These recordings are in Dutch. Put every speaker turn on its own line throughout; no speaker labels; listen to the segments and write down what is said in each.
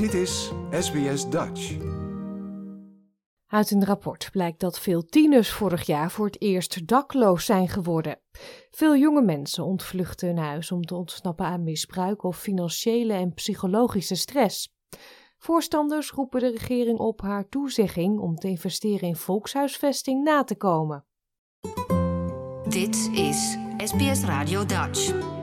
Dit is SBS Dutch.
Uit een rapport blijkt dat veel tieners vorig jaar voor het eerst dakloos zijn geworden. Veel jonge mensen ontvluchten hun huis om te ontsnappen aan misbruik of financiële en psychologische stress. Voorstanders roepen de regering op haar toezegging om te investeren in volkshuisvesting na te komen.
Dit is SBS Radio Dutch.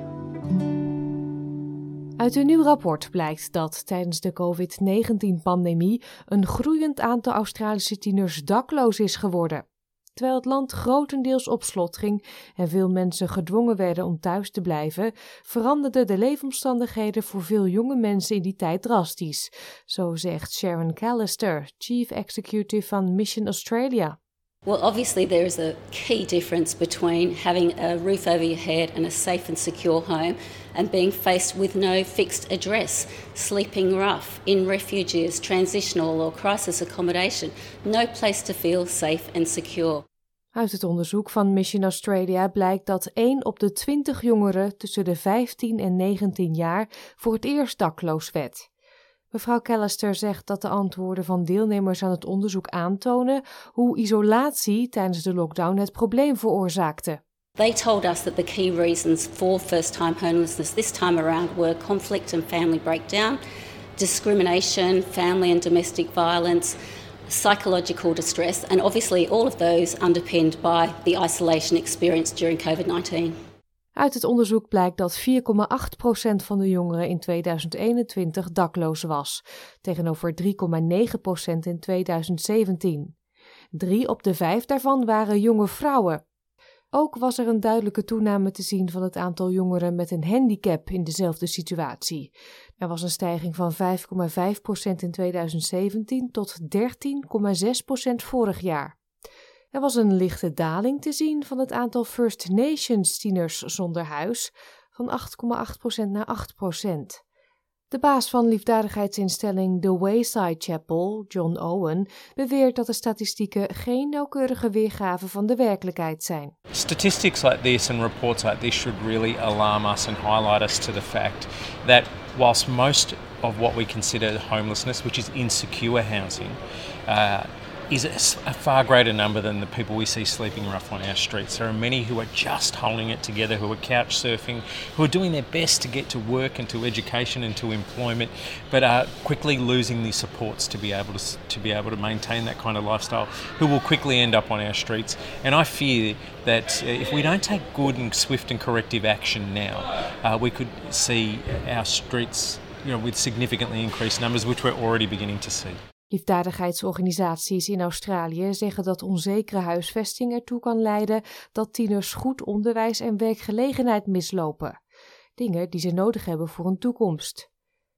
Uit een nieuw rapport blijkt dat tijdens de COVID-19-pandemie een groeiend aantal Australische tieners dakloos is geworden. Terwijl het land grotendeels op slot ging en veel mensen gedwongen werden om thuis te blijven, veranderden de leefomstandigheden voor veel jonge mensen in die tijd drastisch. Zo zegt Sharon Callister, Chief Executive van Mission Australia.
Well, obviously, there is a key difference between having a roof over your head and a safe and secure home and being faced with no fixed address, sleeping rough, in refuges, transitional or crisis accommodation, no place to feel safe and secure.
Uit het onderzoek van Mission Australia blijkt dat 1 op de 20 jongeren tussen de 15 en 19 jaar voor het eerst dakloos werd. Mevrouw Callister zegt dat de antwoorden van deelnemers aan het onderzoek aantonen hoe isolatie tijdens de lockdown het probleem veroorzaakte.
They told us that the key reasons for first time homelessness this time around were conflict and family breakdown, discrimination, family and domestic violence, psychological distress, and obviously all of those underpinned by the isolation experienced during COVID 19.
Uit het onderzoek blijkt dat 4,8% van de jongeren in 2021 dakloos was, tegenover 3,9% in 2017. Drie op de vijf daarvan waren jonge vrouwen. Ook was er een duidelijke toename te zien van het aantal jongeren met een handicap in dezelfde situatie. Er was een stijging van 5,5% in 2017 tot 13,6% vorig jaar. Er was een lichte daling te zien van het aantal First Nations tieners zonder huis, van 8,8% naar 8%. De baas van liefdadigheidsinstelling The Wayside Chapel, John Owen, beweert dat de statistieken geen nauwkeurige weergave van de werkelijkheid zijn.
Statistics like this and reports like this should really alarm us and highlight us to the fact that whilst most of what we consider homelessness, which is insecure housing, uh, is a far greater number than the people we see sleeping rough on our streets. There are many who are just holding it together, who are couch surfing, who are doing their best to get to work and to education and to employment, but are quickly losing the supports to be able to to be able to maintain that kind of lifestyle. Who will quickly end up on our streets. And I fear that uh, if we don't take good and swift and corrective action now, uh, we could see our streets, you know, with significantly increased numbers, which we're already beginning to see.
Liefdadigheidsorganisaties in Australië zeggen dat onzekere huisvesting ertoe kan leiden dat tieners goed onderwijs en werkgelegenheid mislopen. Dingen die ze nodig hebben voor een toekomst.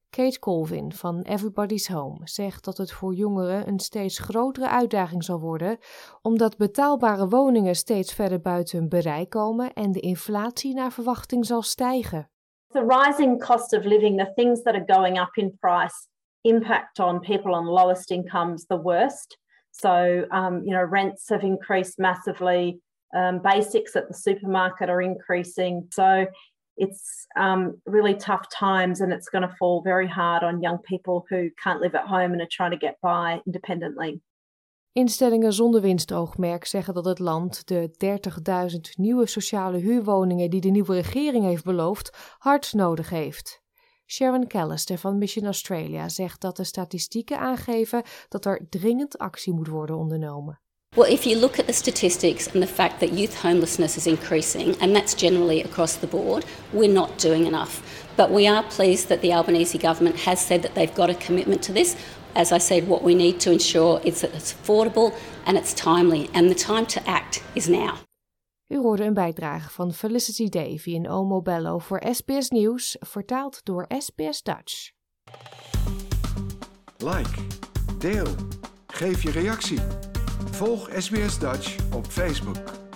Kate Colvin van Everybody's Home zegt dat het voor jongeren een steeds grotere uitdaging zal worden, omdat betaalbare woningen steeds verder buiten hun bereik komen en de inflatie naar verwachting zal stijgen.
The rising cost of living, the things that are going up in price, impact on people on lowest incomes the worst. So, um, you know, rents have increased massively. Um, basics at the supermarket are increasing. So, it's um, really tough times, and it's going to fall very hard on young people who can't live at home and are trying to get by independently.
Instellingen zonder winstoogmerk zeggen dat het land de 30.000 nieuwe sociale huurwoningen die de nieuwe regering heeft beloofd hard nodig heeft. Sharon Callister van Mission Australia zegt dat de statistieken aangeven dat er dringend actie moet worden ondernomen.
Well, if you look at the statistics and the fact that youth homelessness is increasing, and that's generally across the board, we're not doing enough. But we are pleased that the Albanese government has said that they've got a commitment to this. As I said, what we need to ensure is that it's affordable and it's timely, and the time to act is now.
U hoorde een bijdrage van Felicity Davy en Omo Bello voor SBS Nieuws, vertaald door SBS Dutch.
Like, deel, geef je reactie. Volg SBS Dutch op Facebook.